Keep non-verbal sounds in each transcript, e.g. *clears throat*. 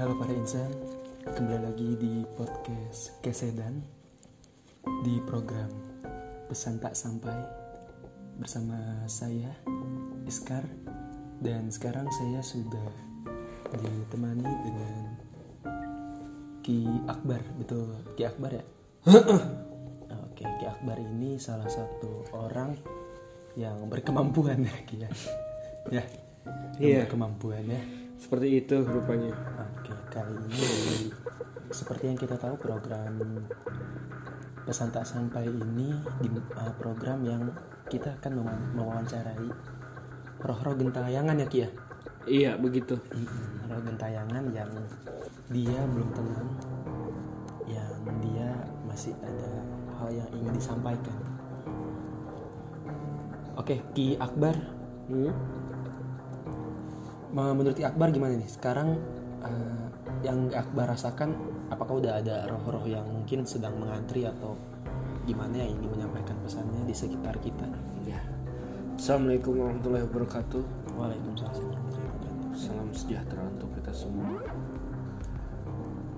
Halo para insan, kembali lagi di podcast Kesedan di program Pesan Tak Sampai bersama saya Iskar dan sekarang saya sudah ditemani dengan Ki Akbar, betul Ki Akbar ya? *clears throat* Oke, Ki Akbar ini salah satu orang yang berkemampuan *laughs* ya Ki ya. Ya, Iya. berkemampuan ya. Seperti itu rupanya. Kali ini seperti yang kita tahu program pesan tak sampai ini di uh, program yang kita akan mewa- mewawancarai roh-roh gentayangan ya Ki ya. Iya, begitu. Roh gentayangan yang dia belum tenang, yang dia masih ada hal yang ingin disampaikan. Oke, Ki Akbar, Hmm? menurut Ki Akbar gimana nih? Sekarang eh, yang Akbar rasakan, apakah udah ada roh-roh yang mungkin sedang mengantri atau gimana yang ingin menyampaikan pesannya di sekitar kita? Ya. Assalamualaikum warahmatullahi wabarakatuh. Waalaikumsalam warahmatullahi wabarakatuh. Salam sejahtera untuk kita semua.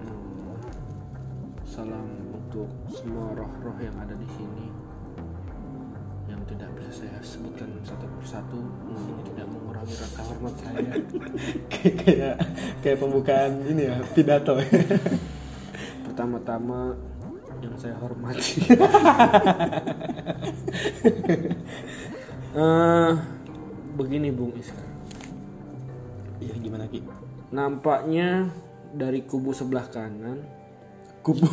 Hmm. Salam untuk semua roh-roh yang ada di sini yang tidak bisa saya sebutkan satu persatu. Namun tidak mengurangi rasa hormat saya. *laughs* Kayak kayak pembukaan ini ya pidato. *laughs* pertama-tama yang saya hormati. *laughs* Eh, begini Bung Iskar Iya gimana Ki? nampaknya dari kubu sebelah kanan Kubu.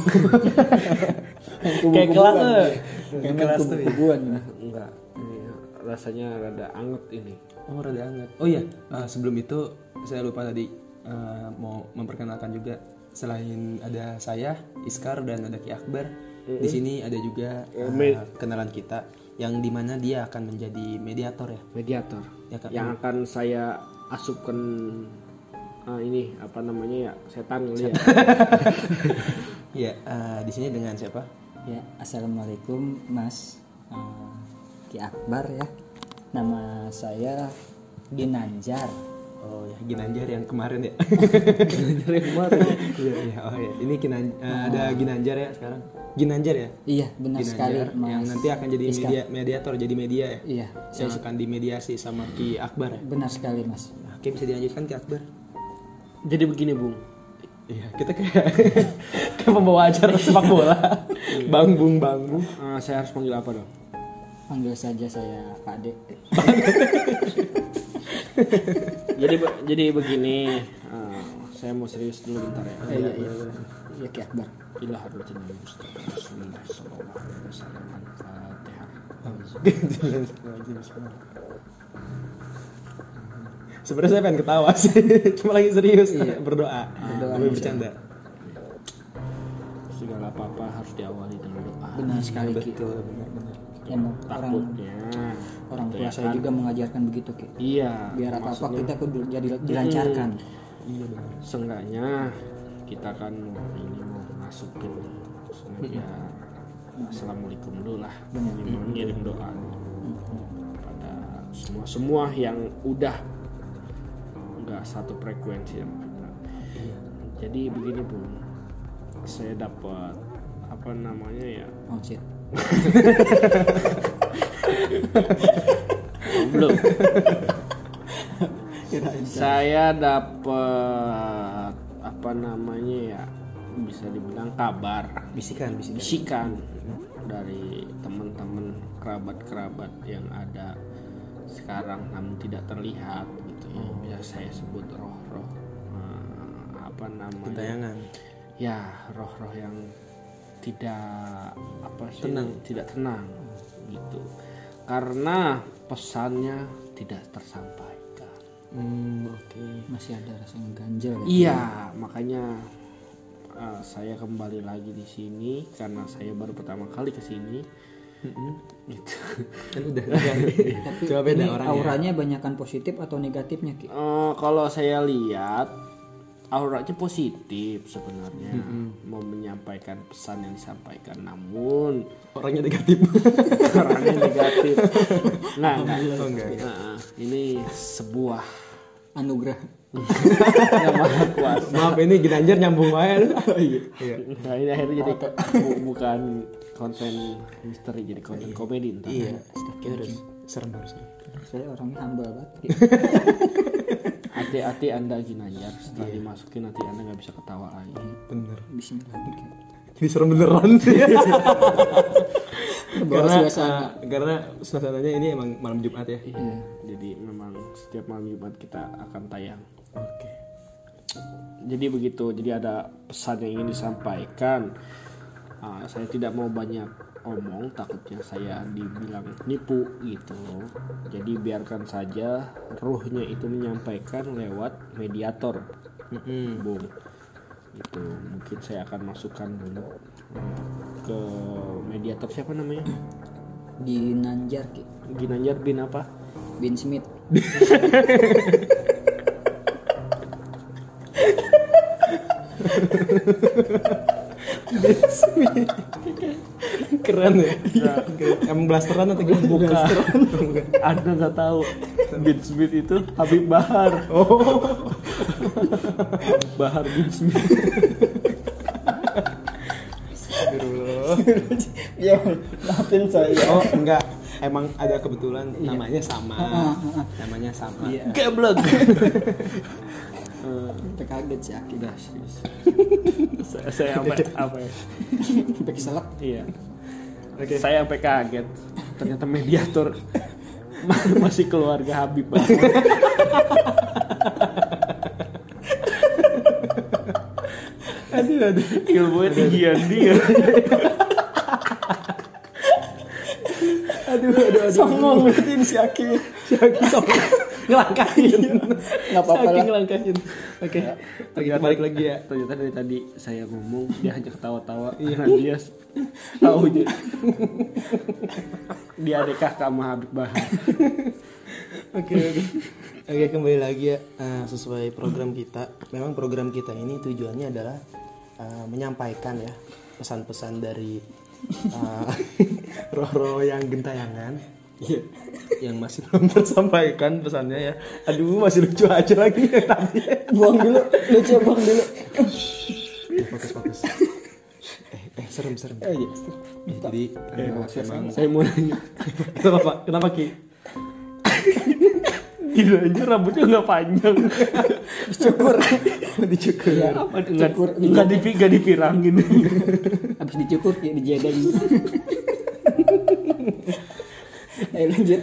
Kayak kelas tuh. Kayak kelas tuh. ya. kubuan enggak ini rasanya rada anget ini Oh rada hangat. Oh iya, eh, sebelum itu saya lupa tadi eh, mau memperkenalkan juga selain ada saya Iskar dan ada Ki Akbar, di sini ada juga me- kenalan kita yang di mana dia akan menjadi mediator ya. mediator Ya kan? yang akan saya asupkan ah, ini apa namanya ya setan kali ya *laughs* Iya, eh, di sini dengan siapa? Ya, assalamualaikum Mas Eh, Ki Akbar ya. Nama saya Ginanjar. Oh ya, Ginanjar yang kemarin ya. *laughs* dari kemarin Iya, iya, oh iya. Ini Ginan- eh, ada Ginanjar ya sekarang. Ginanjar ya? Iya, benar sekali Ginanjar yang Mas. nanti akan jadi media, mediator, jadi media ya. Iya, Saya akan dimediasi sama Ki Akbar ya. benar sekali Mas. Nah, Oke, bisa dilanjutkan Ki Akbar. jadi begini Bung Iya, kita kayak *laughs* kayak pembawa acara sepak bola. bang bung bang bung. Ah, saya harus panggil apa dong Panggil saja saya Pak De. *laughs* jadi jadi begini ah, saya mau serius dulu bentar ya Eh, iya, iya. Iya Ki Akbar. Ilah harus Mustafa Rasulullah Sallallahu Alaihi Wasallam Al-Fatihah Sebenarnya saya pengen ketawa sih, *laughs* cuma lagi serius berdoa, Berdoa, Sambil bercanda. segala apa-apa harus diawali dengan doa Benar sekali Ki. Betul, benar-benar. Emang orang takutnya orang gitu tua ya saya kan. juga mengajarkan begitu Ki. iya Biar apa-apa maksudnya kita kudu jadi dilancarkan. Iya benar. seenggaknya kita kan mau ini mau masukin sengaja assalamualaikum dulu lah ngirim doa pada semua semua yang udah satu frekuensi sama kita jadi begini bu. Saya dapat apa namanya ya? Oh shit. belum *laughs* saya dapat apa namanya ya? Bisa dibilang kabar. Bisikan, bisikan. bisikan dari teman-teman kerabat-kerabat yang ada sekarang namun tidak terlihat ya bisa saya sebut roh-roh eh, apa namanya Gentayangan. ya roh-roh yang tidak apa sih Tenang. tidak tenang gitu karena pesannya tidak tersampaikan Hmm, oke. Masih ada rasa yang ganjel ya. iya makanya uh, saya kembali lagi di sini karena saya baru pertama kali ke sini gitu *laughs* Kan udah. Tapi Coba beda ini orangnya. auranya banyakan positif atau negatifnya Ki? Eh, kalau saya lihat auranya positif sebenarnya mau menyampaikan pesan yang disampaikan namun Orangnya negatif. *laughs* orangnya negatif nah enggak, Oh, enggak, Nah, ini sebuah Anugerah. Yang maha *laughs* kuasa. Maaf ini Ginanjar nyambung. Oh iya. Iya. Nah ini akhirnya jadi bu- bukan konten misteri jadi konten komedi ntar. Iya. Kita harus serem harus. Saya orangnya humble banget. *laughs* Hati-hati anda Ginanjar setelah dimasukin nanti anda nggak bisa ketawa lagi. Bener. Bismillah. Ki. Ini serem beneran sih. *laughs* Karena suasana. uh, karena suasananya ini emang malam Jumat ya. Iya. Jadi memang setiap malam Jumat kita akan tayang. Oke. Jadi begitu. Jadi ada pesan yang ingin disampaikan. Ah, saya tidak mau banyak omong, takutnya saya dibilang nipu gitu. Jadi biarkan saja ruhnya itu menyampaikan lewat mediator. Mm-mm. Bung. Itu mungkin saya akan masukkan dulu eh, ke mediator siapa namanya? Di Nanjar Ki. Ginanjar bin apa? Bin Smith. *laughs* *laughs* Keren ya. Emang blasteran atau gimana? Bukan. Bukan. Anda nggak tahu Bin Smith itu Habib Bahar. Oh. Bahar Bin Smith. Ya, maafin saya. Oh, enggak. Emang ada kebetulan namanya sama. Namanya sama. Iya. Geblek. Kita kaget sih Aki. Udah *laughs* saya saya sampai apa ya? Sampai keselak. Iya. Saya sampai kaget. Ternyata mediator ma- *laughs* masih keluarga Habib Bahar. *laughs* Aduh, aduh. Ilmunya tinggian dia. Aduh, aduh, aduh. Songong ngeliatin si Aki. Si Aki songong. Ngelangkahin. Nggak apa-apa Si Aki lah. ngelangkahin. Oke. Oke, kita balik lagi ya. Ternyata dari tadi saya ngomong dia hanya ketawa-tawa. Iya dia s- tahu dia. dia adekah sama Habib Bahar. Oke, oke. Oke, kembali lagi ya eh, sesuai program kita. Memang program kita ini tujuannya adalah eh, menyampaikan ya pesan-pesan dari eh, *laughs* roh-roh yang gentayangan. Iya. Yang masih belum tersampaikan pesannya ya. Aduh, masih lucu aja lagi yang tadi. Buang dulu. Lucu buang dulu. Fokus, fokus. Eh, eh, serem, serem. Oh iya. Ya, jadi eh, emang Saya mau nanya. kenapa, Pak? Kenapa Ki? Gila aja rambutnya nggak panjang. Cukur. Dicukur. Ya, Nggak cukur. nggak dipi nggak dipirangin. Habis dicukur ya dijedeng. Ayo lanjut.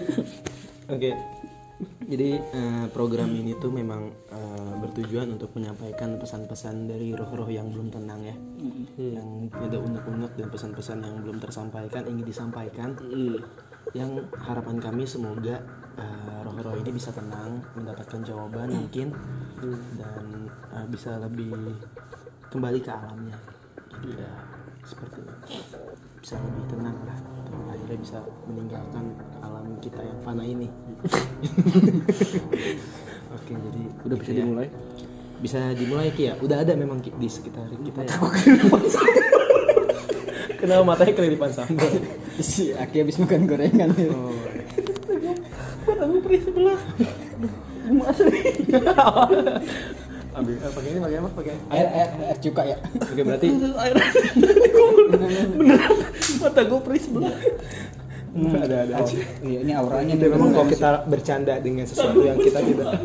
Oke. Jadi eh, program ini tuh memang eh, bertujuan untuk menyampaikan pesan-pesan dari roh-roh yang belum tenang ya, yang ada unek-unek dan pesan-pesan yang belum tersampaikan ingin disampaikan. Yang harapan kami semoga eh, roh-roh ini bisa tenang, mendapatkan jawaban mungkin dan eh, bisa lebih kembali ke alamnya. Jadi ya seperti bisa lebih tenang lah. Akhirnya bisa meninggalkan alam kita yang fana ini. *laughs* Oke, jadi Udah bisa gitu ya. dimulai. Bisa dimulai Ki ya. Udah ada memang Ki, di sekitar kita ya. *laughs* Kenapa matanya kelilipan sambal? Si Aki habis makan gorengan. Oh. Aku perih sebelah. *laughs* Ambil eh, pakai ini pakai apa? Pakai Air, air, air cuka ya. Oke, berarti *laughs* Mata gue perih sebelah. ada ada aja. Iya, ini auranya Itu memang kalau kita bercanda dengan sesuatu yang kita tidak.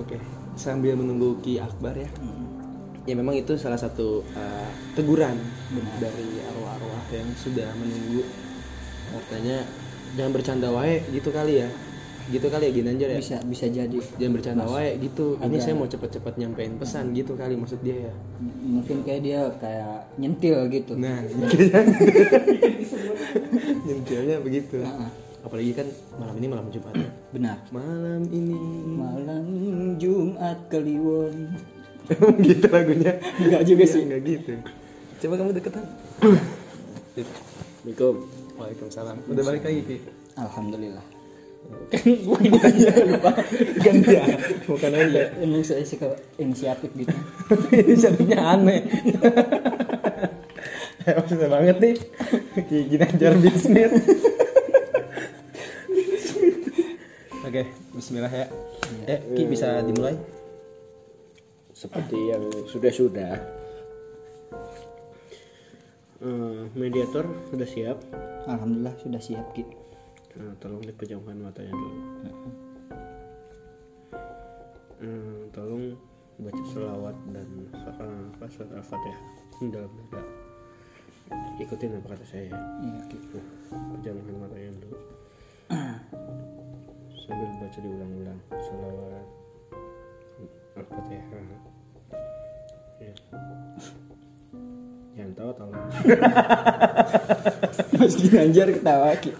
Oke, sambil menunggu Ki Akbar ya. Ya memang itu salah satu uh, teguran dari arwah-arwah yang sudah menunggu. Katanya jangan bercanda wae gitu kali ya. Gitu kali ya Ginanjar ya. bisa bisa jadi. Jangan bercanda wae gitu. Ini saya mau cepet-cepet nyampein pesan gitu kali maksud dia ya. Mungkin kayak dia kayak nyentil gitu. Nah, kayaknya *laughs* nyentilnya begitu. Heeh. Apalagi kan malam ini malam Jumat. ya. *clears throat* Benar. Malam ini Malam Jumat Kliwon. *laughs* Gitu lagunya? Enggak juga Iya, sih. Enggak gitu. Coba kamu deketan. *clears throat* Assalamualaikum. Waalaikumsalam. Udah balik lagi Ki. Alhamdulillah. Kan gue lupa. Kan dia, bukan anda. Emang saya suka inisiatif gitu. *laughs* Ini jadinya aneh. *laughs* Maksudnya banget nih. Ki Ginanjar Bin Smith. Oke, Bismillah ya. Eh, Ki bisa dimulai? seperti yang sudah-sudah Eh, mediator sudah siap Alhamdulillah sudah siap Ki. Nah, tolong dipejamkan matanya dulu Eh, tolong baca selawat dan apa surat al-fatihah dalam dada ikutin apa kata saya ya. Iya. Nah, pejamkan matanya dulu sambil baca diulang-ulang selawat al-fatihah ya. jangan tahu tahu *laughs* Mas Ginanjar ketawa Ki.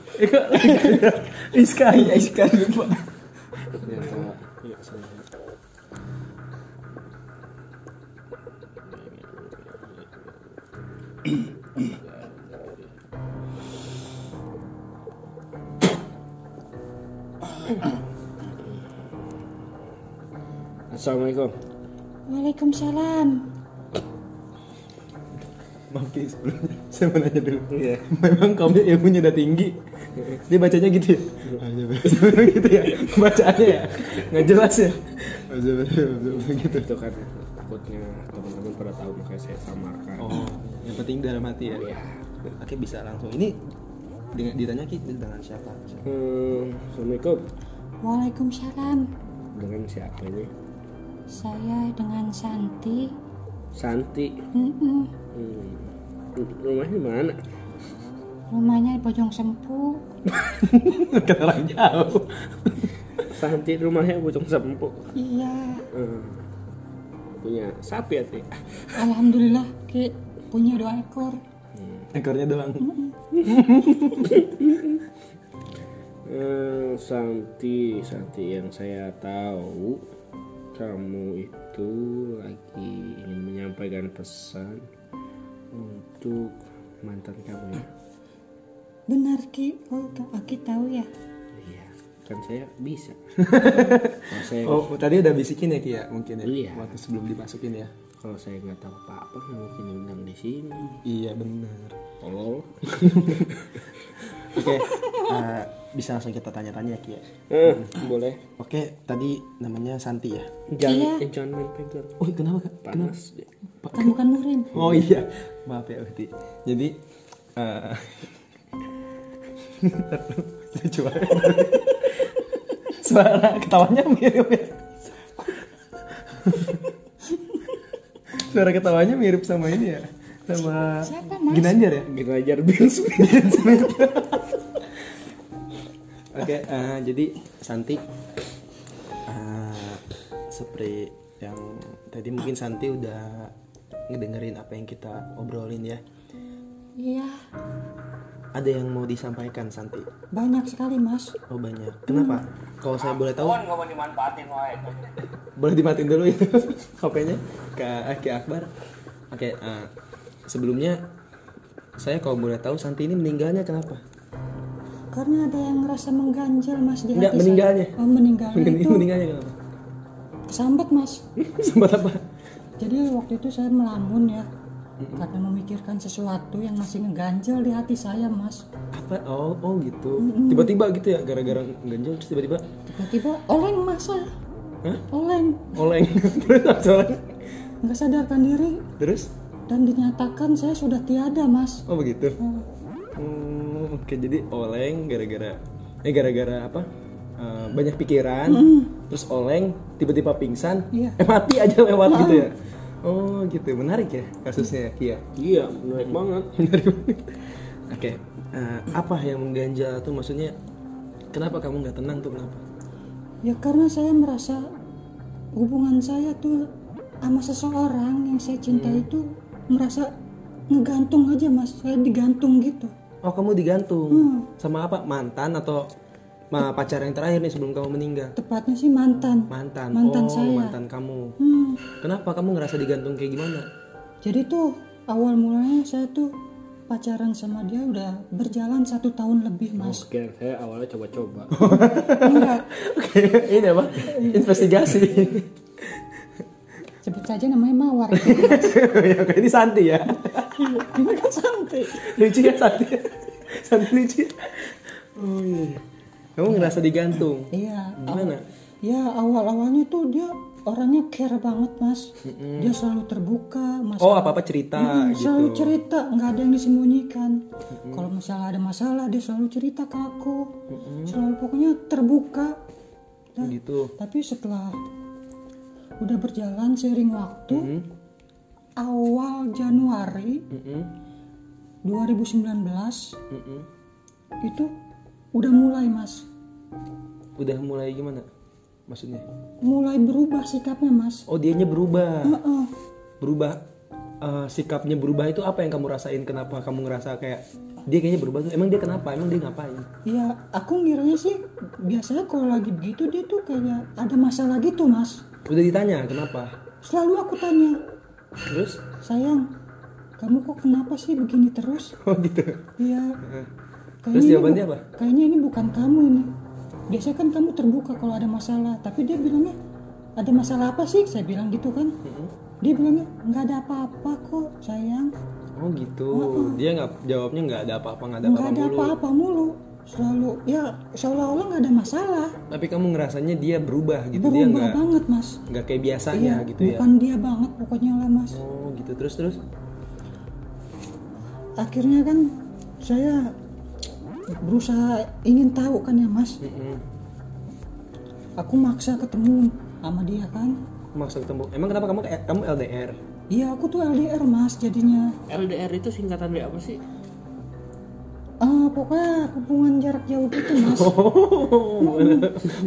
*laughs* Iska. Iska lupa. jangan tahu ya selawat Assalamualaikum. Waalaikumsalam. Ki, sebelumnya *laughs* saya mau nanya dulu. Iya. Memang kamu ilmunya udah tinggi. Dia bacanya gitu ya? Sebenarnya gitu ya? Bacaannya ya? Nggak jelas ya? gitu. Itu kan takutnya teman-teman pada tahu makanya saya samarkan. Oh, yang penting dalam hati ya? Iya. Oke bisa langsung. Ini dengan ditanya Ki dengan siapa? Hmm, Assalamualaikum. Waalaikumsalam. Dengan siapa ini? Saya dengan Santi. Santi. Mm-mm. Hmm. Rumahnya di mana? Rumahnya di Bojong Sempu. *laughs* Orang jauh. Santi rumahnya bocong sempuk. Iya. Hmm. Punya sapi ya, Ti? Alhamdulillah Ki punya dua ekor. Ekornya doang. Hmm, *laughs* Santi, Santi yang saya tahu kamu itu lagi ingin menyampaikan pesan untuk mantan kamu ya. Benar Ki. Oh, Ki tahu ya. Iya, kan saya bisa. *laughs* Kalau saya Oh, tadi udah bisikin ya Ki ya mungkin ya? Iya. Waktu sebelum dimasukin ya? kalau saya nggak tahu apa-apa nggak mungkin diundang di sini. Iya benar. Tolol. *laughs* Oke, eh, bisa langsung kita tanya-tanya ya. Eh, boleh. Oke, tadi namanya Santi ya. Jangan eh, jangan main pegang. Oh, kenapa Kak? Kenapa? Panas. deh. Kan bukan murim. Oh iya, maaf ya berarti. Jadi eh *laughs* banget. Suara ketawanya mirip ya. Suara ketawanya mirip sama ini ya. Sama Siapa, Mas? Ginanjar ya? Gerajar Bin Oke, eh, jadi Santi eh, seperti yang tadi mungkin Santi udah ngedengerin apa yang kita obrolin ya. Iya. Ada yang mau disampaikan Santi? Banyak sekali Mas. Oh banyak. Kenapa? Kalau saya boleh tahu. Boleh dimatiin dulu *laughs* itu HP-nya ke Aki Akbar. Oke, eh, sebelumnya saya kalau boleh tahu Santi ini meninggalnya kenapa? Karena ada yang ngerasa mengganjal Mas di Enggak, hati meninggalnya. saya. Oh meninggalnya itu meninggalnya kenapa? kesambat Mas. *laughs* Sempat apa? Jadi waktu itu saya melamun ya. Karena memikirkan sesuatu yang masih ngeganjal di hati saya Mas. Apa? Oh, oh gitu. Tiba-tiba gitu ya, gara-gara ganjel terus tiba-tiba Tiba-tiba oleng Mas saya. Hah? Oleng. oleng. *laughs* terus apa oleng? Nggak sadarkan diri. Terus? Dan dinyatakan saya sudah tiada Mas. Oh begitu. Oh, Hmm, oke jadi oleng gara-gara eh gara-gara apa? Eh, banyak pikiran, terus oleng, tiba-tiba pingsan, Iya. eh mati aja lewat gitu ya. Oh gitu, menarik ya kasusnya Kia. Iya, menarik banget. *laughs* Menarik banget. Oke, eh, apa yang mengganjal tuh maksudnya? Kenapa kamu nggak tenang tuh kenapa? Ya karena saya merasa hubungan saya tuh sama seseorang yang saya cintai itu merasa ngegantung aja Mas. Saya digantung gitu. Oh kamu digantung Hmm. sama apa? Mantan atau ma pacar yang terakhir nih sebelum kamu meninggal? Tepatnya sih mantan. Mantan. Mantan oh, saya. mantan kamu. Hmm. Kenapa kamu ngerasa digantung kayak gimana? Jadi tuh awal mulanya saya tuh pacaran sama dia udah berjalan satu tahun lebih Mas. Kira saya awalnya coba-coba. Enggak. *laughs* Oke, ini apa? Investigasi. Sebut saja namanya Mawar. *laughs* ya, ini Santi ya. Ini kan santai. Lucu ya Santi. Santi lucu. Oh iya. Kamu ngerasa digantung. iya Gimana? ya awal awalnya tuh dia orangnya care banget mas dia selalu terbuka mas Oh, apa-apa cerita Mm, gitu. selalu cerita nggak ada yang disembunyikan kalau misalnya ada masalah dia selalu cerita ke aku selalu pokoknya terbuka Nah, Gitu. tapi setelah udah berjalan seiring waktu Mm-mm. awal Januari Mm-mm. 2019 Mm-mm. itu udah mulai mas Udah mulai gimana? Maksudnya? mulai berubah sikapnya mas Oh, dianya berubah. Heeh. Berubah eh, sikapnya berubah itu apa yang kamu rasain? Kenapa kamu ngerasa kayak dia kayaknya berubah tuh? Emang dia kenapa? Emang dia ngapain? ya aku ngiranya sih biasanya kalau lagi begitu dia tuh kayak ada masalah gitu mas Udah ditanya kenapa? selalu aku tanya Terus? sayang kamu kok kenapa sih begini terus Oh gitu. iya Terus ini jawabannya apa? kayaknya ini bukan kamu ini biasanya kan kamu terbuka kalau ada masalah tapi dia bilangnya ada masalah apa sih saya bilang gitu kan dia bilangnya nggak ada apa-apa kok sayang Oh gitu. Dia nggak jawabnya nggak ada apa-apa, nggak ada apa-apa ada mulu. apa-apa mulu selalu ya seolah-olah nggak ada masalah Tapi kamu ngerasanya dia berubah gitu. dia berubah banget mas nggak kayak biasanya iya gitu ya. bukan dia banget pokoknya lah mas Oh gitu terus terus. akhirnya kan saya berusaha ingin tahu kan ya mas Mm-mm. aku maksa ketemu sama dia kan Maksa ketemu. Emang kenapa kamu kamu LDR? iya aku tuh LDR mas jadinya LDR itu singkatan dari apa sih? Pokoknya hubungan jarak jauh gitu mas *laughs* Oh,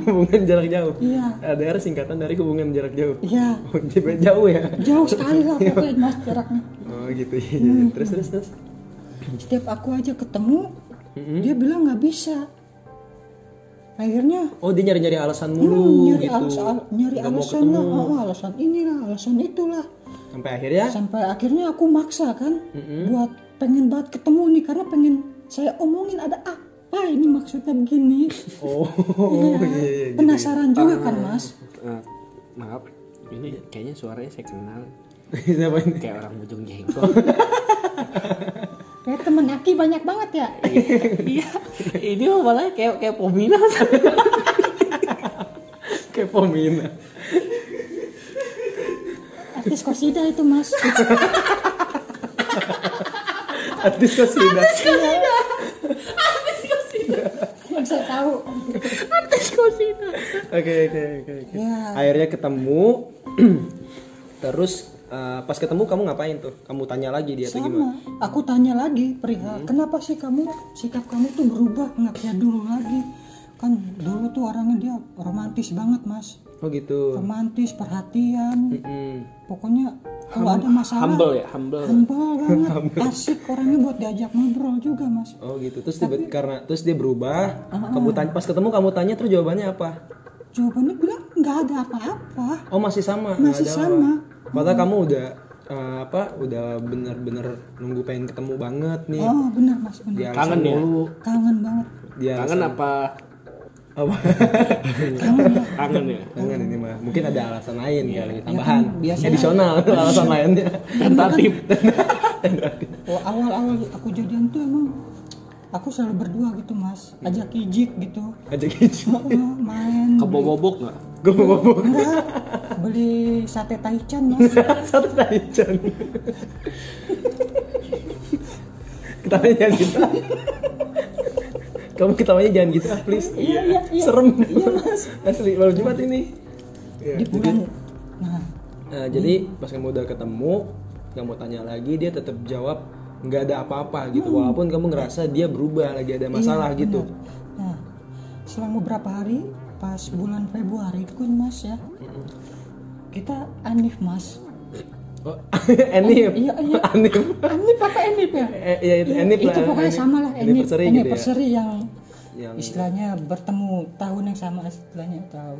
hubungan jarak jauh. iya LDR singkatan dari hubungan jarak jauh. iya *laughs* Oh, jadi jauh ya? jauh sekali lah pokoknya *laughs* mas jaraknya Oh gitu. iya, iya. Terus terus terus. setiap aku aja ketemu Mm-mm. dia bilang nggak bisa akhirnya Oh dia nyari-nyari alasan hmm, mulu nyari gitu. alasan nyari mau alasan lah oh, alasan inilah alasan itulah Sampai akhirnya sampai akhirnya aku maksa kan buat pengen banget ketemu nih karena pengen saya omongin ada apa ini maksudnya begini Oh *laughs* Iya, iya iya. gitu. penasaran juga kan mas Eh, maaf, ini kayaknya suaranya saya kenal *laughs* Siapa ini? kayak orang ujung jengkol. *laughs* kayak temen Aki banyak banget ya Iya, ini mah malah kayak kayak Pomina. Kayak Pomina. artis kosida itu mas Artis kosida. yang saya tahu *laughs* Oke oke oke oke. ya Akhirnya ketemu. *clears throat* Terus eh, pas ketemu kamu ngapain tuh? Kamu tanya lagi dia tuh gimana? sama aku tanya lagi perihal kenapa sih kamu sikap kamu tuh berubah nggak kayak dulu lagi kan dulu tuh orangnya dia romantis banget mas Oh gitu. romantis perhatian Mm-mm. pokoknya kalau ada masalah Humble ya, humble. humble *laughs* banget asik orangnya buat diajak ngobrol juga mas Oh gitu. Terus tiba karena terus dia berubah. Kamu tanya pas ketemu kamu tanya terus jawabannya apa? jawabannya bilang nggak ada apa-apa Oh masih sama. Masih ada sama. apa. Padahal kamu udah eh, apa? Udah bener-bener nunggu pengen ketemu banget nih. oh benar mas benar Dia Kangen ya? mulu. kangen banget Dia Kangen apa? Apa? kangen ya Kangen ya. Ini mah. Mungkin ada alasan lain kali, tambahan. kan biasanya- Additional *laughs* alasan lainnya. Tentatif. *laughs* Oh, awal-awal aku jadian tuh emang aku selalu berdua gitu mas ajak kijik gitu Ajak gitu. *laughs* Heeh, main Kebobok nggak? Gue mau enggak beli sate taichan mas satu taichan. Ketawanya jangan gitu. Kamu ketawanya jangan gitu ah please. iya iya *laughs* iya Serem. *laughs* Asli malam Jumat ini. Di bulan nah Nah, jadi pas kamu udah ketemu, kamu tanya lagi, dia tetap jawab nggak ada apa-apa gitu. Walaupun kamu ngerasa dia berubah lagi ada masalah iya, gitu. nah selang beberapa hari pas bulan Februari itu kan mas ya kita anif mas Oh, *laughs* Enif. iya iya *laughs* Anif. anif apa enif ya Eh, ya itu Iya, Enif itu pokoknya sama lah enif Anniversary gitu ya. anniversary yang Yang istilahnya bertemu tahun yang sama istilahnya tahu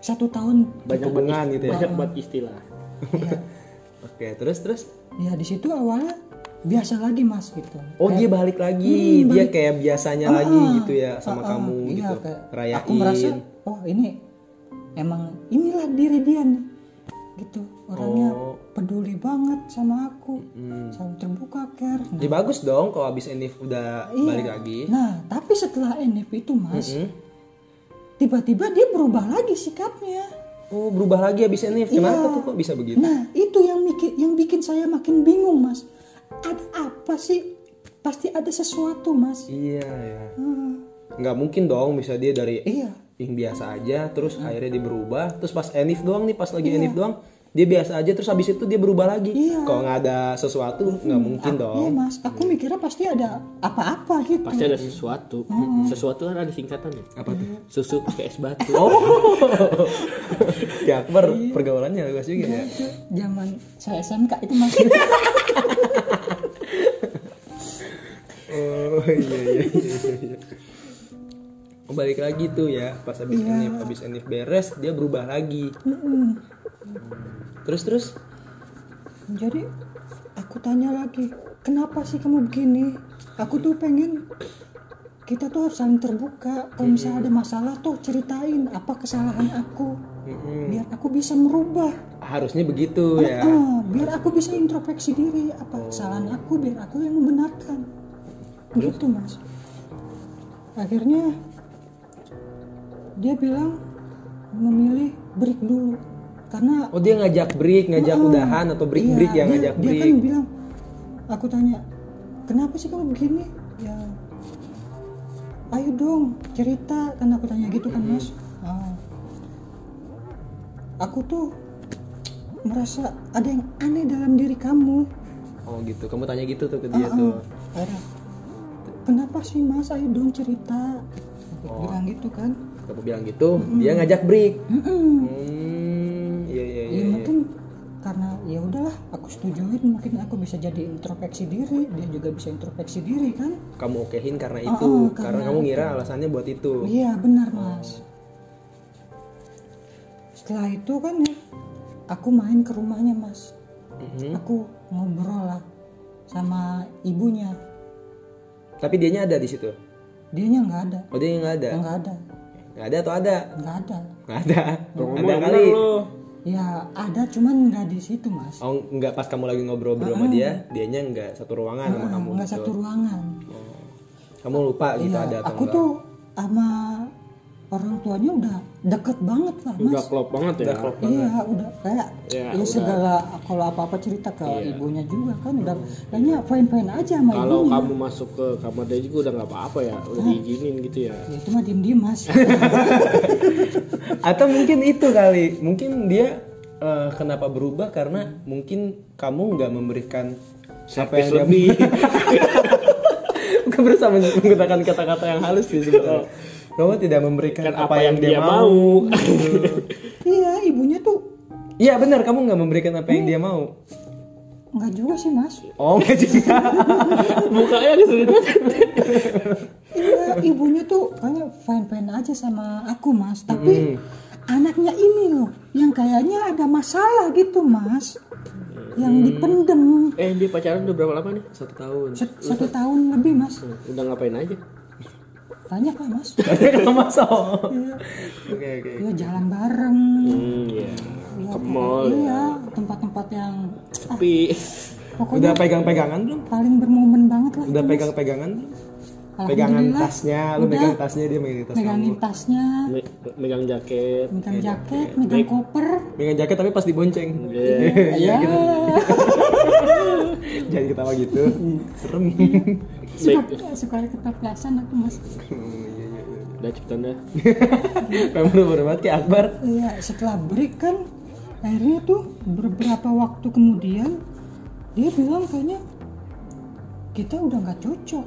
satu tahun banyak hubungan gitu ya. Banyak buat istilah. ya, *laughs* Oke, terus terus. ya di situ awalnya biasa lagi mas gitu Oh, dia balik lagi. dia kayak biasanya lagi gitu ya sama Ah, ah, kamu iya, gitu. kayak Rayain. aku merasa oh ini emang inilah diri dia nih gitu orangnya Oh. peduli banget sama aku Hmm. selalu terbuka care nah, Ya bagus dong kalau abis Enif udah iya. balik lagi. nah tapi setelah NF itu mas Mm-mm. tiba-tiba dia berubah lagi sikapnya Oh berubah lagi habis Enif. Kenapa Iya. tuh kok bisa begitu? nah itu yang bikin yang bikin saya makin bingung mas ada apa sih pasti ada sesuatu mas Iya ya. Hmm, Nggak mungkin dong bisa dia dari iya yang biasa aja terus akhirnya dia berubah terus pas Enif doang nih pas lagi Enif doang dia biasa aja terus habis itu dia berubah lagi. Iya. Kalau nggak ada sesuatu nggak mungkin iya dong. mas aku mikirnya pasti ada apa-apa gitu Pasti ada sesuatu. Sesuatu kan ada singkatannya. Apa tuh? Susu pakai es batu. Oh. *laughs* ya Akbar pergaulannya luas juga ya. itu zaman saya SMK itu mas *laughs* Oh iya iya iya. iya. Oh, balik lagi tuh ya. Pas habis Enif habis Enif beres dia berubah lagi. Terus terus? Jadi aku tanya lagi kenapa sih kamu begini? Aku tuh pengen kita tuh harus saling terbuka. Kalau misalnya ada masalah tuh ceritain apa kesalahan aku. Biar aku bisa merubah. Harusnya begitu ya. Biar aku bisa introspeksi diri. Apa kesalahan aku? Biar aku yang membenarkan. Gitu mas. Akhirnya dia bilang memilih break dulu karena Oh dia ngajak break, ngajak udahan atau break break Iya, yang dia, ngajak dia break. kan bilang aku tanya kenapa sih kamu begini ya ayo dong cerita kan aku tanya gitu kan mas Ah. aku tuh merasa ada yang aneh dalam diri kamu Oh gitu, kamu tanya gitu tuh ke dia Ah, tuh. ah. Akhirnya, kenapa sih mas ayo dong cerita Aku Oh. bilang gitu kan Kamu bilang gitu, dia ngajak break. Hmm, iya iya ya iya. iya. mungkin karena ya udahlah aku setujuin mungkin aku bisa jadi introspeksi diri dia juga bisa introspeksi diri kan Kamu okehin karena Ah, itu, ah, karena karena kamu ngira alasannya buat itu. iya benar mas setelah itu kan ya aku main ke rumahnya mas Mhm. aku ngobrol lah sama ibunya Tapi dianya ada di situ. dianya nggak ada Oh dia nggak ada. nggak ada Nggak ada atau ada? nggak ada Nggak ada. Ngomong Ada kali. lo. ya ada cuman nggak di situ mas Oh nggak pas kamu lagi ngobrol sama dia, dianya nggak satu ruangan sama kamu. nggak gitu. satu ruangan Kamu lupa gitu Iya, ada atau aku enggak? tuh sama orang tuanya udah deket banget lah mas Udah klop banget ya. Iya udah kayak Ya, ya, udah. segala kalau apa-apa cerita ke ibunya juga kan udah kayaknya fine fine aja sama Kalau ibunya. kamu masuk ke kamar dia juga udah nggak apa-apa ya, udah diizinin gitu ya. Ya, itu mah diem diem mas. *laughs* Atau mungkin itu kali, mungkin dia eh, kenapa berubah karena mungkin kamu nggak memberikan apa yang Servis dia lebih. *laughs* Bukan bersama menggunakan kata-kata yang halus sih sebetulnya. Kamu tidak memberikan Kan apa, yang, dia, mau. *laughs* iya ibunya tuh Iya benar, kamu nggak memberikan apa yang dia mau. nggak juga sih mas. Oh nggak juga. *laughs* Mukanya kesulitan. Iya ibunya tuh kayaknya fine fine aja sama aku mas. Tapi anaknya ini loh yang kayaknya ada masalah gitu mas. Yang dipendem Eh dia pacaran udah berapa lama nih? Satu tahun. Set- satu tahun lebih mas. Udah ngapain aja? Banyak lah mas. *laughs* Kalau masuk. Iya. Oke oke. Iya jalan bareng. Hmm, ya. Iya, Ke mall ya. Iya, tempat-tempat yang Tapi pokoknya Udah pegang-pegangan belum? paling bermomen banget lah. Udah Mas. pegang-pegangan belum? Pegangan tasnya, lu udah pegang tasnya dia megang tas megangin kamu. tasnya, me- megang jaket. megang jaket, megang koper. Megang jaket tapi pas dibonceng. Iya. *laughs* Ya, *laughs* Jangan ketawa gitu. Serem. suka suka kepeplesan aku mas. Udah cepetan dah. *laughs* Kamu udah berbuat kayak Akbar. Iya, setelah break kan akhirnya tuh beberapa waktu kemudian dia bilang kayaknya kita udah nggak cocok.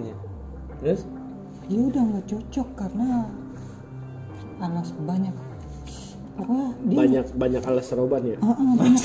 Iya. Terus? Dia udah nggak cocok karena alas banyak pokoknya dia Banyak banyak alas seroban ya. Ah, *laughs* banyak,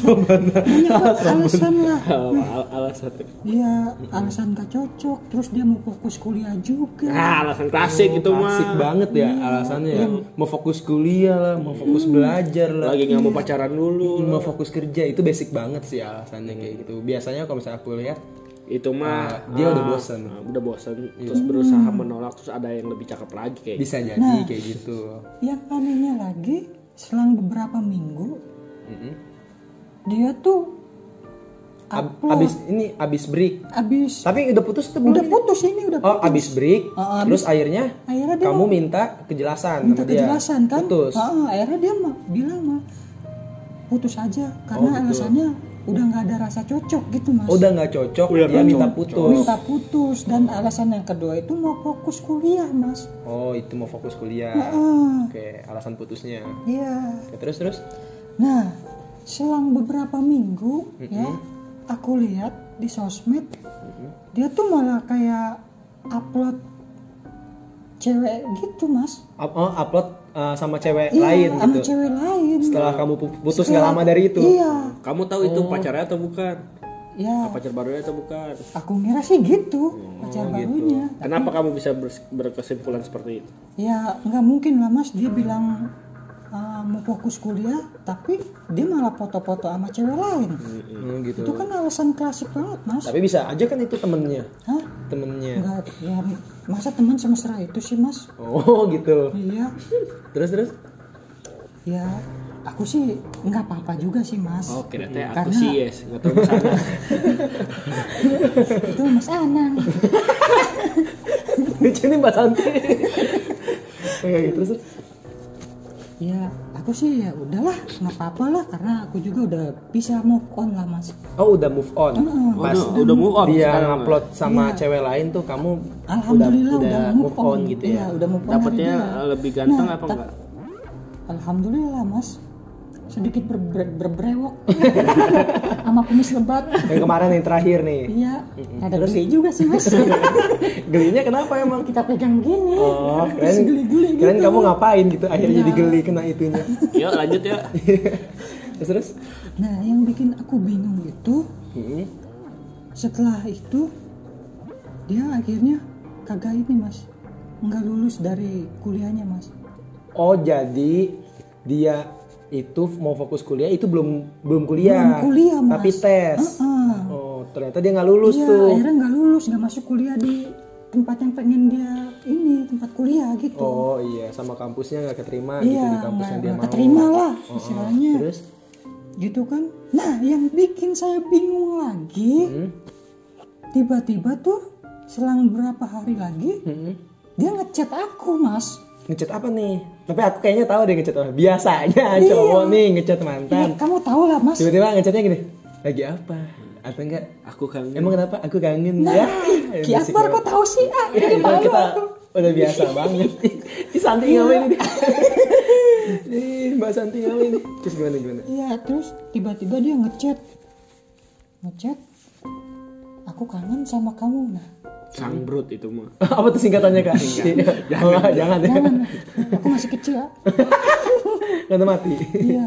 banyak alasan lah Al- *laughs* al- alasan. dia alasan gak cocok terus dia mau fokus kuliah juga Ah, alasan klasik itu mah. Asik banget ya alasannya ya. Mau fokus kuliah lah, mau fokus belajar lah. Lagi nggak mau pacaran dulu. mau fokus kerja itu basic banget sih alasannya kayak gitu. Biasanya kalau misalnya aku lihat Itu mah Ah, dia udah ah, bosan. ah, udah bosan terus berusaha menolak terus ada yang lebih cakep lagi kayak bisa jadi Nah. kayak gitu. yang anehnya lagi selang beberapa minggu Mm-mm. dia tuh Ab- Upload. abis ini abis break. abis Tapi udah putus tuh udah putus ini udah Oh, putus. abis break. Ah, abis- Terus akhirnya akhirnya dia kamu minta kejelasan minta sama dia. kejelasan kan Putus. Ah, akhirnya dia mah bilang mah putus aja karena Oh, gitu. alasannya udah nggak ada rasa cocok gitu mas udah nggak cocok, Udah dia minta cocok. putus. minta putus dan alasan yang kedua itu mau fokus kuliah mas Oh, itu mau fokus kuliah. Ah, Oke, alasan putusnya. iya Oke, terus terus. nah selang beberapa minggu ya aku lihat di sosmed dia tuh malah kayak upload cewek gitu mas Up- oh, upload uh, sama cewek iya lain sama gitu. cewek lain Setelah kamu pu- putus nggak Setelah- lama dari itu. iya Kamu tahu itu pacarnya atau bukan? ya Pacar barunya atau bukan? aku ngira sih gitu Oh, pacar barunya Kenapa kamu bisa berkesimpulan seperti itu? ya nggak mungkin lah mas dia bilang uh, mau fokus kuliah tapi dia malah foto-foto sama cewek lain Hmm, gitu. itu kan alasan klasik banget mas Tapi bisa aja kan itu temennya. Hah? Temennya. Enggak, ya masa teman semesra itu sih mas Oh, gitu. iya Terus terus. ya aku sih nggak apa-apa juga sih mas Oh, kira teh aku Karena- sih yes, nggak tahu sana. itu mas Anang *laughs* Lucu nih Mbak Santi. Terus. Ya aku sih ya udahlah nggak apa-apa lah karena aku juga udah bisa move on lah mas Oh, udah move on. Heeh. Pas udah, udah move on dia ngupload sama Iya. cewek lain tuh kamu alhamdulillah udah, udah, udah move on, gitu Iya, ya. udah move on dia. lebih ganteng Nah, apa ta- enggak? alhamdulillah mas sedikit berbre- berbrewok *laughs* sama kumis lebat Yang kemarin yang terakhir nih. iya ada geli juga sih mas *laughs* Gelinya kenapa emang? kita pegang gini Oh, keren. geli-geli gitu Keren kamu ngapain gitu akhirnya Iya. jadi geli kena itunya. *laughs* Yuk lanjut ya. terus terus. nah yang bikin aku bingung itu Hmm. setelah itu dia akhirnya kagak ini mas nggak lulus dari kuliahnya mas Oh, jadi dia itu mau fokus kuliah itu belum belum kuliah. Belum kuliah, Mas. Tapi tes. Heeh. Oh, ternyata dia nggak lulus iya tuh. akhirnya nggak lulus nggak masuk kuliah di tempat yang pengen dia ini tempat kuliah gitu Oh iya, sama kampusnya nggak keterima gitu iya di kampus yang dia mau. Oh, keterima lah istilahnya Terus? gitu kan nah yang bikin saya bingung lagi Hmm? tiba-tiba tuh selang berapa hari lagi Hmm? dia ngechat aku mas Ngechat apa nih? Tapi aku kayaknya tahu deh ngechat apa. Biasanya Iya. cowok nih ngechat ya, mantan. kamu tahu lah mas Tiba-tiba ngechatnya gini. Lagi apa? Atau enggak? Aku kangen. Emang kenapa? Aku kangen nah ya. Ki basic Akbar banget. kok tahu sih ah Ya, jadi itu malu kita aku. udah biasa banget. *laughs* Ih, Santi ngapain ini? Ih, Mbak Santi ngapain ini? Terus gimana gimana? Iya, terus tiba-tiba dia ngechat. Ngechat. Aku kangen sama kamu. Nah, Sang brut itu mah. *laughs* apa tuh singkatannya kak? *laughs* jangan, jangan, ya. jangan. Aku masih kecil. ya. *laughs* Kata mati. Iya.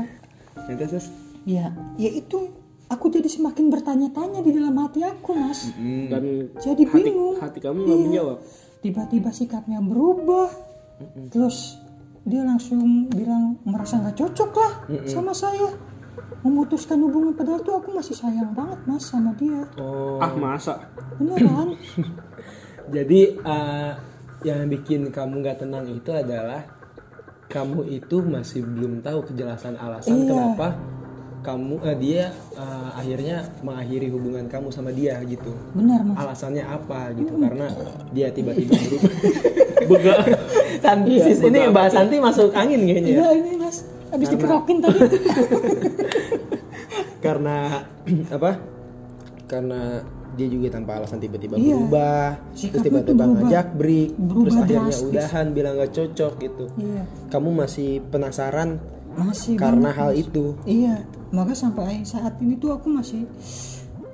Ya, terus. Iya, ya itu aku jadi semakin bertanya-tanya di dalam hati aku, Mas. Dan Jadi hati, bingung. hati kamu nggak Iya. menjawab. Tiba-tiba sikapnya berubah. Terus dia langsung bilang merasa nggak cocok lah sama saya. Memutuskan hubungan padahal tuh aku masih sayang banget mas sama dia. Oh, Ah masa? Beneran? *laughs* jadi eh, yang bikin kamu nggak tenang itu adalah kamu itu masih belum tahu kejelasan alasan Iya. kenapa kamu eh, dia eh, akhirnya mengakhiri hubungan kamu sama dia gitu. Benar mas. Alasannya apa gitu? Karena dia tiba-tiba berubah. Santi, sis, ini Mbak Santi masuk angin kayaknya. ya? Iya ini mas. Habis dikerokin tadi. *laughs* Karena *clears throat* apa? Karena dia juga tanpa alasan tiba-tiba Iya. berubah, terus tiba-tiba ngajak break, Berubah terus akhirnya drastis. udahan bilang gak cocok gitu. iya. Kamu masih penasaran Masih karena banget, hal Mas. itu. Iya, maka sampai saat ini tuh aku masih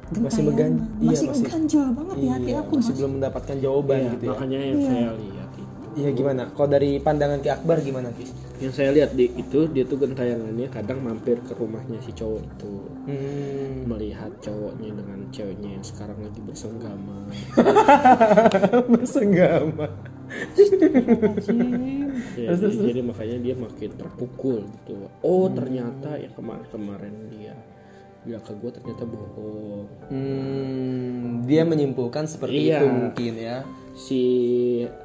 Masih megan- iya, masih, masih- ganjil banget di hati Iya, aku masih mas. belum mendapatkan jawaban Iya, gitu ya. makanya yang saya lihat itu. Iya gimana? Kalau dari pandangan Ki Akbar gimana Ki? Yang saya lihat di itu dia tuh gentayangannya kadang mampir ke rumahnya si cowok itu Hmm, melihat cowoknya dengan ceweknya yang sekarang lagi bersenggama. *laughs* bersenggama. Ya, jadi, jadi makanya dia makin terpukul gitu. Oh ternyata ya kemarin-kemarin dia bilang ke gue ternyata bohong. Hmm, dia menyimpulkan seperti Iya. itu mungkin ya. Si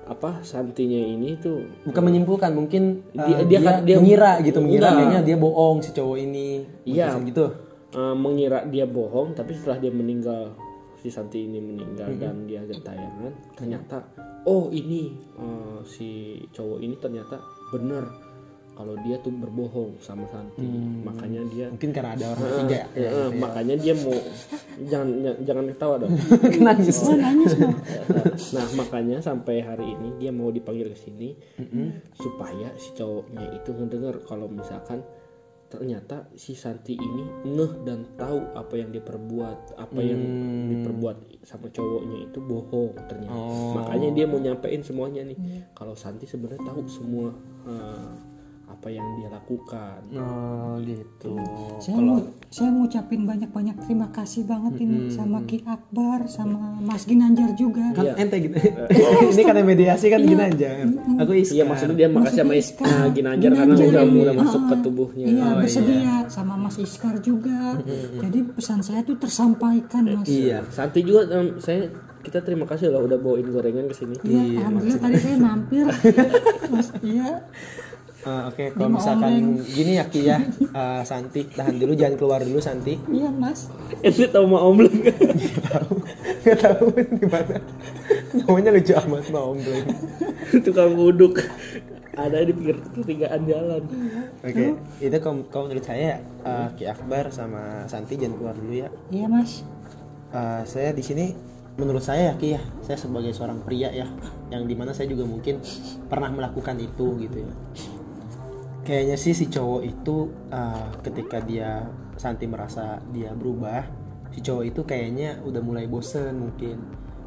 apa Santinya ini tuh Bukan menyimpulkan, mungkin Dia- uh, dia dia, kan- dia- mengira gitu, mengira kayaknya dia bohong si cowok ini. Iya. Gitu. eh, mengira dia bohong tapi setelah dia meninggal si Santi ini meninggal dan dia gentayangan ternyata oh ini eh, si cowok ini ternyata benar kalau dia tuh berbohong sama Santi makanya dia mungkin karena ada orang ketiga ya? Eh, eh, makanya dia mau jangan jangan ketawa dong. *laughs* Nangis. Oh, nangis loh. *laughs* nah makanya sampai hari ini dia mau dipanggil ke sini supaya si cowoknya itu ngedenger kalau misalkan ternyata si Santi ini ngeh dan tahu apa yang dia perbuat apa yang diperbuat sama cowoknya itu bohong ternyata. Makanya dia mau nyampein semuanya nih. Kalau Santi sebenarnya tahu semua eh, apa yang dia lakukan oh gitu Saya mau saya mau ucapin banyak-banyak terima kasih banget ini sama Ki Akbar sama Mas Ginanjar juga. kan ente gitu *laughs* *laughs* ini karena mediasi kan gini aja aku isi iya maksudnya dia makasih sama Is- Iskar. eh, Ginanjar karena Ginanjar udah mulai masuk ke Ah, tubuhnya Iya, bersedia sama Mas Iskar juga. Jadi pesan saya tuh tersampaikan, Mas. iya Santi juga em, saya kita terima kasih loh udah bawain gorengan ke sini. Iya, alhamdulillah tadi saya mampir. *laughs* Mas, iya. Eh, oke kalau misalkan gini ya Ki ya Eh, Santi tahan dulu jangan keluar dulu Santi Iya, Mas. Ente tahu mau ombleng *laughs* nggak? nggak tahu di mana namanya lucu amat mau ombleng *laughs* Tukang uduk. Ada di pinggir pertigaan jalan. oke itu kalau kalau menurut saya eh, Ki Akbar sama Santi jangan keluar dulu ya Iya, Mas. Eh, saya di sini menurut saya ya Ki ya saya sebagai seorang pria ya yang di mana saya juga mungkin pernah melakukan itu gitu ya kayaknya sih si cowok itu eh, ketika dia Santi merasa dia berubah si cowok itu kayaknya udah mulai bosen mungkin.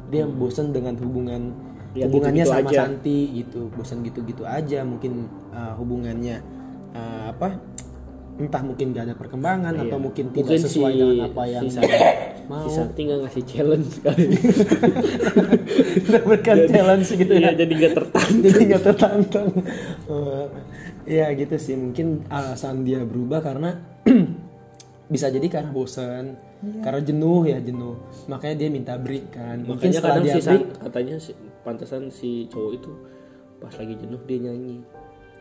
Dia bosen dengan hubungan Ya, hubungannya gitu-gitu sama aja. Santi gitu. Bosen gitu-gitu aja mungkin eh, hubungannya eh, apa entah mungkin gak ada perkembangan atau mungkin tidak Mungkin sesuai si, dengan apa yang si, Santi, mau. si Santi ngasih challenge kali. *laughs* mendapatkan challenge gitu Iya ya jadi nggak tertarik. jadi nggak tertantang Eh, ya gitu sih mungkin alasan dia berubah karena *clears throat* bisa jadi karena bosan karena jenuh ya jenuh makanya dia minta break kan mungkin Makanya setelah kadang dia si break katanya si, pantesan si cowok itu pas lagi jenuh dia nyanyi.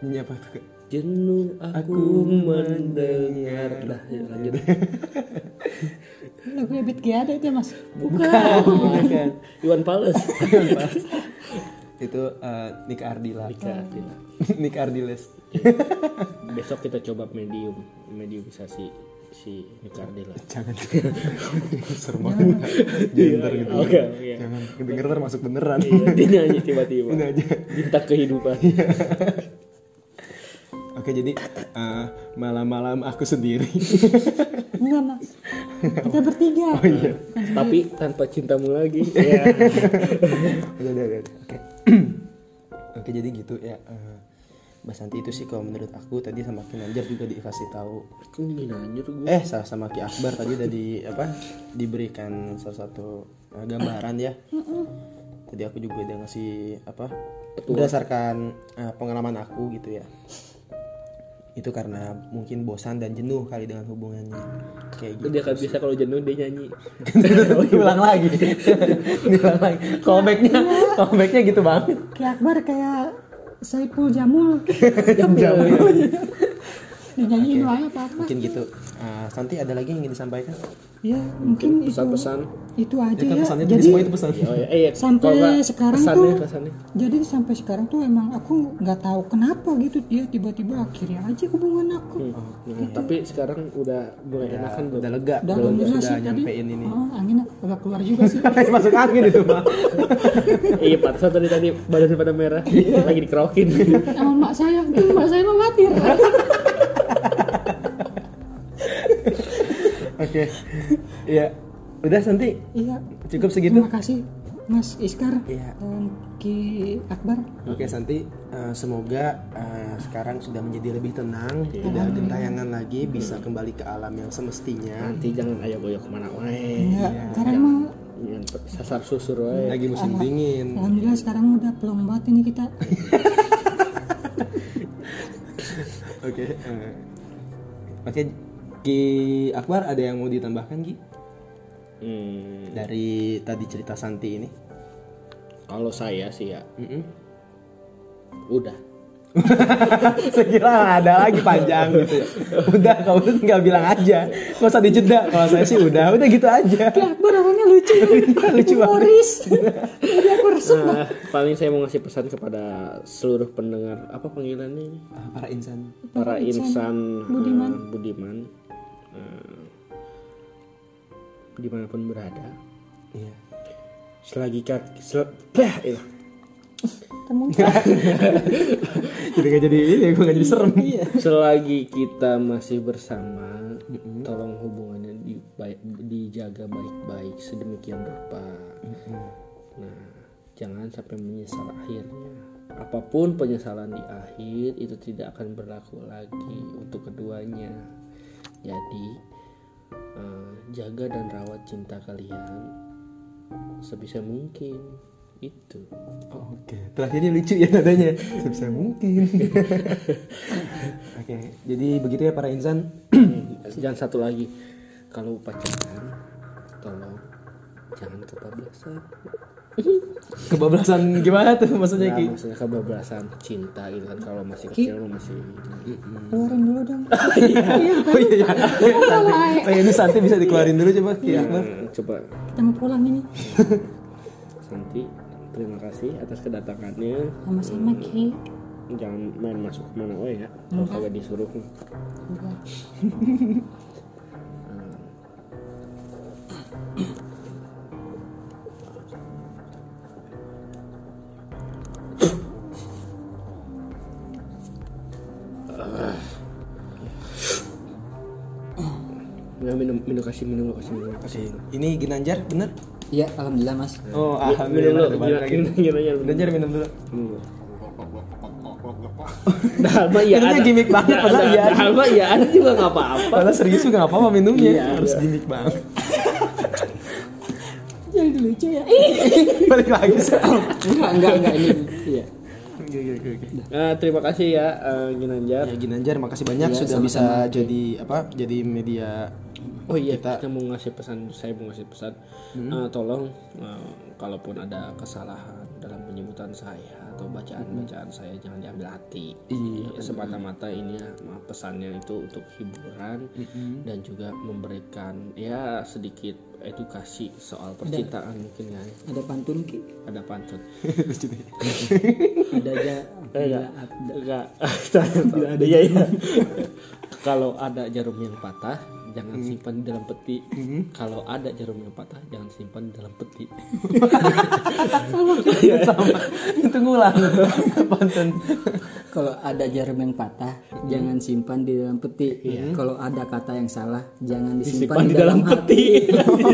ini apa tuh? Jenuh aku, mendengar. Dah ya, lanjut. *laughs* Lagu Ebit Ki ada itu, ya, Mas. Bukan. Bukan. Iwan Fals. Itu eh, Nick Ardila Ika Ardila. *laughs* Nick Ardiles Besok kita coba medium, mediumisasi si Nika Ardila. jangan *laughs* serem banget jangan ntar gitu Oke, jangan kedenger ntar masuk beneran Iya, dia nyanyi tiba-tiba. Ini aja. Bintang kehidupan. Oke jadi eh, malam-malam aku sendiri Enggak, Mas. Kita bertiga. oh iya Tapi tanpa cintamu lagi. Iya. udah udah udah oke *clears throat* oke jadi gitu ya eh, Mbak Santi itu sih kalau menurut aku tadi sama Kinanjar juga dikasih tahu. Gue. eh salah sama Ki Akbar tadi udah di apa diberikan salah satu eh, gambaran ya. Tadi aku juga udah ngasih apa berdasarkan eh, pengalaman aku gitu ya. Itu karena mungkin bosan dan jenuh kali dengan hubungannya. Kayak gitu Dia kan bisa kalau jenuh dia nyanyi. *laughs* diulang lagi. *laughs* Diulang lagi. Callbacknya callbacknya gitu banget Ki Akbar kayak Saipul Jamul. *laughs* jam-jam Dinyanyiin wae apa apa. mungkin gitu Ah, Santi ada lagi yang ingin disampaikan Ya, mungkin itu Pesan-pesan. itu aja itu kan ya. pesannya Jadi jadi semua itu pesan Oh, iya. Eh, Sampai nggak sekarang pesannya, tuh- pesannya. jadi sampai sekarang tuh emang aku nggak tahu kenapa gitu dia tiba-tiba akhirnya aja hubungan aku. Hmm, Tapi sekarang udah mulai enakan belum? udah lega Udah belum sih tadi. nyampein ini Oh, angin agak keluar juga sih. *laughs* masuk angin itu mah Iya, pantesan tadi tadi badan pada merah. Lagi dikerokin. Sama mak saya, mak saya mah khawatir. Oke iya udah Santi Iya. cukup segitu Terima kasih Mas Iskar Iya. dan Ki Akbar. Oke Santi, eh, semoga eh, sekarang sudah menjadi lebih tenang, tidak gentayangan lagi, bisa kembali ke alam yang semestinya. Nanti jangan ayo goyok ke mana wae. Enggak, sekarang mah Yang sasar susur wae. Lagi musim dingin. alhamdulillah sekarang udah plong banget ini kita. *laughs* Oke. eh, Oke, Ki Akbar ada yang mau ditambahkan Ki Hmm, dari tadi cerita Santi ini? kalau saya sih ya Mm-mm. udah. *laughs* Saya kira ada lagi panjang gitu ya. Udah kamu tuh tinggal bilang aja. Gak usah dijeda. Kalau saya sih udah, udah gitu aja. Akbar orangnya lucu *laughs* Lucu banget. humoris jadi aku resep Nah, paling saya mau ngasih pesan kepada seluruh pendengar apa panggilannya Ah, Para insan. para insan budiman. eh, budiman eh, di mana pun berada. Iya. selagi kat sel, bah, iya. temu Jadi gak jadi ini, gue gak jadi serem. selagi kita masih bersama tolong hubungannya di, baik, dijaga baik-baik sedemikian rupa. Nah jangan sampai menyesal akhirnya. Apa pun penyesalan di akhir itu tidak akan berlaku lagi untuk keduanya jadi eh, jaga dan rawat cinta kalian sebisa mungkin itu Oke, terakhirnya lucu ya nadanya. Sebisa mungkin. *laughs* Oke, jadi begitu ya para insan. *clears throat* jangan satu lagi kalau pacaran tolong jangan kebablasan *laughs* Kebablasan gimana tuh maksudnya Nah, Ki? maksudnya kebablasan cinta gitu kan kalau masih kecil masih keluarin dulu dong. *laughs* Oh iya, iya. Oh iya, *laughs* ini Santi bisa dikeluarin dulu coba Ki Akbar. Hmm, coba. Kita mau pulang ini. Santi terima kasih atas kedatangannya. Sama-sama Ki. Jangan main masuk ke mana oh ya kalau kagak disuruh. Enggak. Minum minum kasih minum kasih minum kasih Ini Ginanjar bener? iya alhamdulillah mas Oh, minum alhamdulillah. gimana Ginanjar minum dulu. *laughs* Dalma ya Minumnya ada. gimmick banget, Ya, padahal ada. iya. Dalma ya ada juga nggak apa-apa. Padahal serius juga gak apa-apa minumnya. Iya, Harus iya. gimmick banget. *laughs* jadi lucu ya *laughs* Balik lagi enggak enggak enggak ini iya Oke, oke, oke, oke. Eh, terima kasih ya eh, Ginanjar. Ya Ginanjar makasih banyak Iya, sudah bisa jadi apa? Jadi media Oh iya, Kita- kita, mau ngasih pesan, saya mau ngasih pesan, Eh, tolong eh, kalaupun ada kesalahan dalam penyebutan saya atau bacaan-bacaan saya jangan diambil hati. Iya, Ya, Semata-mata ini ya, pesannya itu untuk hiburan dan juga memberikan ya sedikit edukasi soal percintaan mungkin ya. ada pantun Ki Ada pantun. ada aja Enggak, enggak. *laughs* Tidak ada. Iya, iya. Kalau ada jarum yang patah, jangan simpan di dalam peti. Kalau ada jarum yang patah, jangan simpan di dalam peti. *laughs* sama. Itu ngulang. Pantun. kalau ada jarum yang patah jangan simpan di dalam peti kalau ada kata yang salah jangan disimpan Simpan di dalam peti. *laughs*